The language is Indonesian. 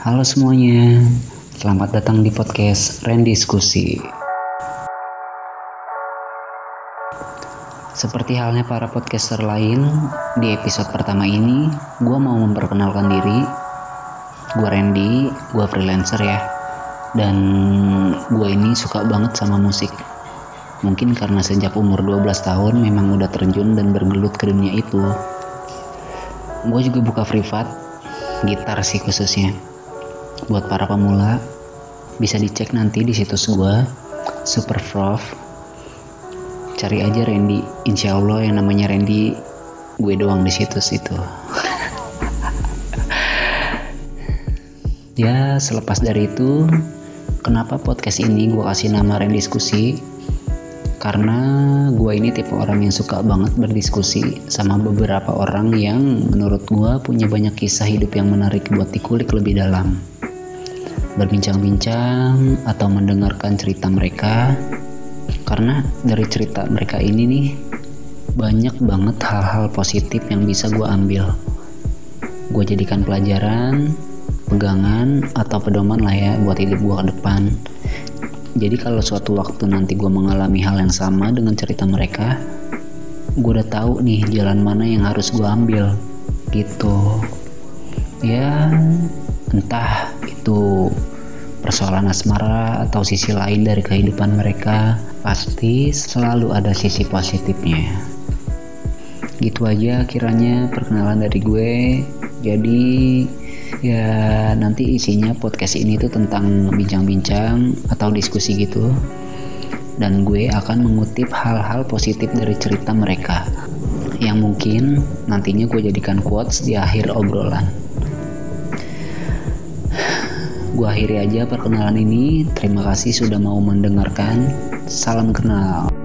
Halo semuanya, selamat datang di podcast Ren Diskusi. Seperti halnya para podcaster lain, di episode pertama ini gue mau memperkenalkan diri. Gue Randy, gue freelancer ya. Dan gue ini suka banget sama musik. Mungkin karena sejak umur 12 tahun memang udah terjun dan bergelut ke dunia itu. Gue juga buka privat, gitar sih khususnya buat para pemula bisa dicek nanti di situs gua Superprof. Cari aja Randy. Insya Allah yang namanya Randy gue doang di situs itu. Ya selepas dari itu kenapa podcast ini gue kasih nama Randy Diskusi karena gue ini tipe orang yang suka banget berdiskusi sama beberapa orang yang menurut gue punya banyak kisah hidup yang menarik buat dikulik lebih dalam berbincang-bincang atau mendengarkan cerita mereka. Karena dari cerita mereka ini nih banyak banget hal-hal positif yang bisa gue ambil. Gue jadikan pelajaran pegangan atau pedoman lah ya buat hidup gue ke depan. Jadi kalau suatu waktu nanti gue mengalami hal yang sama dengan cerita mereka gue udah tahu nih jalan mana yang harus gue ambil. Gitu. Ya entah itu persoalan asmara atau sisi lain dari kehidupan mereka pasti selalu ada sisi positifnya. Gitu aja kiranya perkenalan dari gue. Jadi ya nanti isinya podcast ini tuh tentang bincang-bincang atau diskusi gitu. Dan gue akan mengutip hal-hal positif dari cerita mereka. Yang mungkin nantinya gue jadikan quotes di akhir obrolan Gue akhiri aja perkenalan ini. Terima kasih sudah mau mendengarkan. Salam kenal.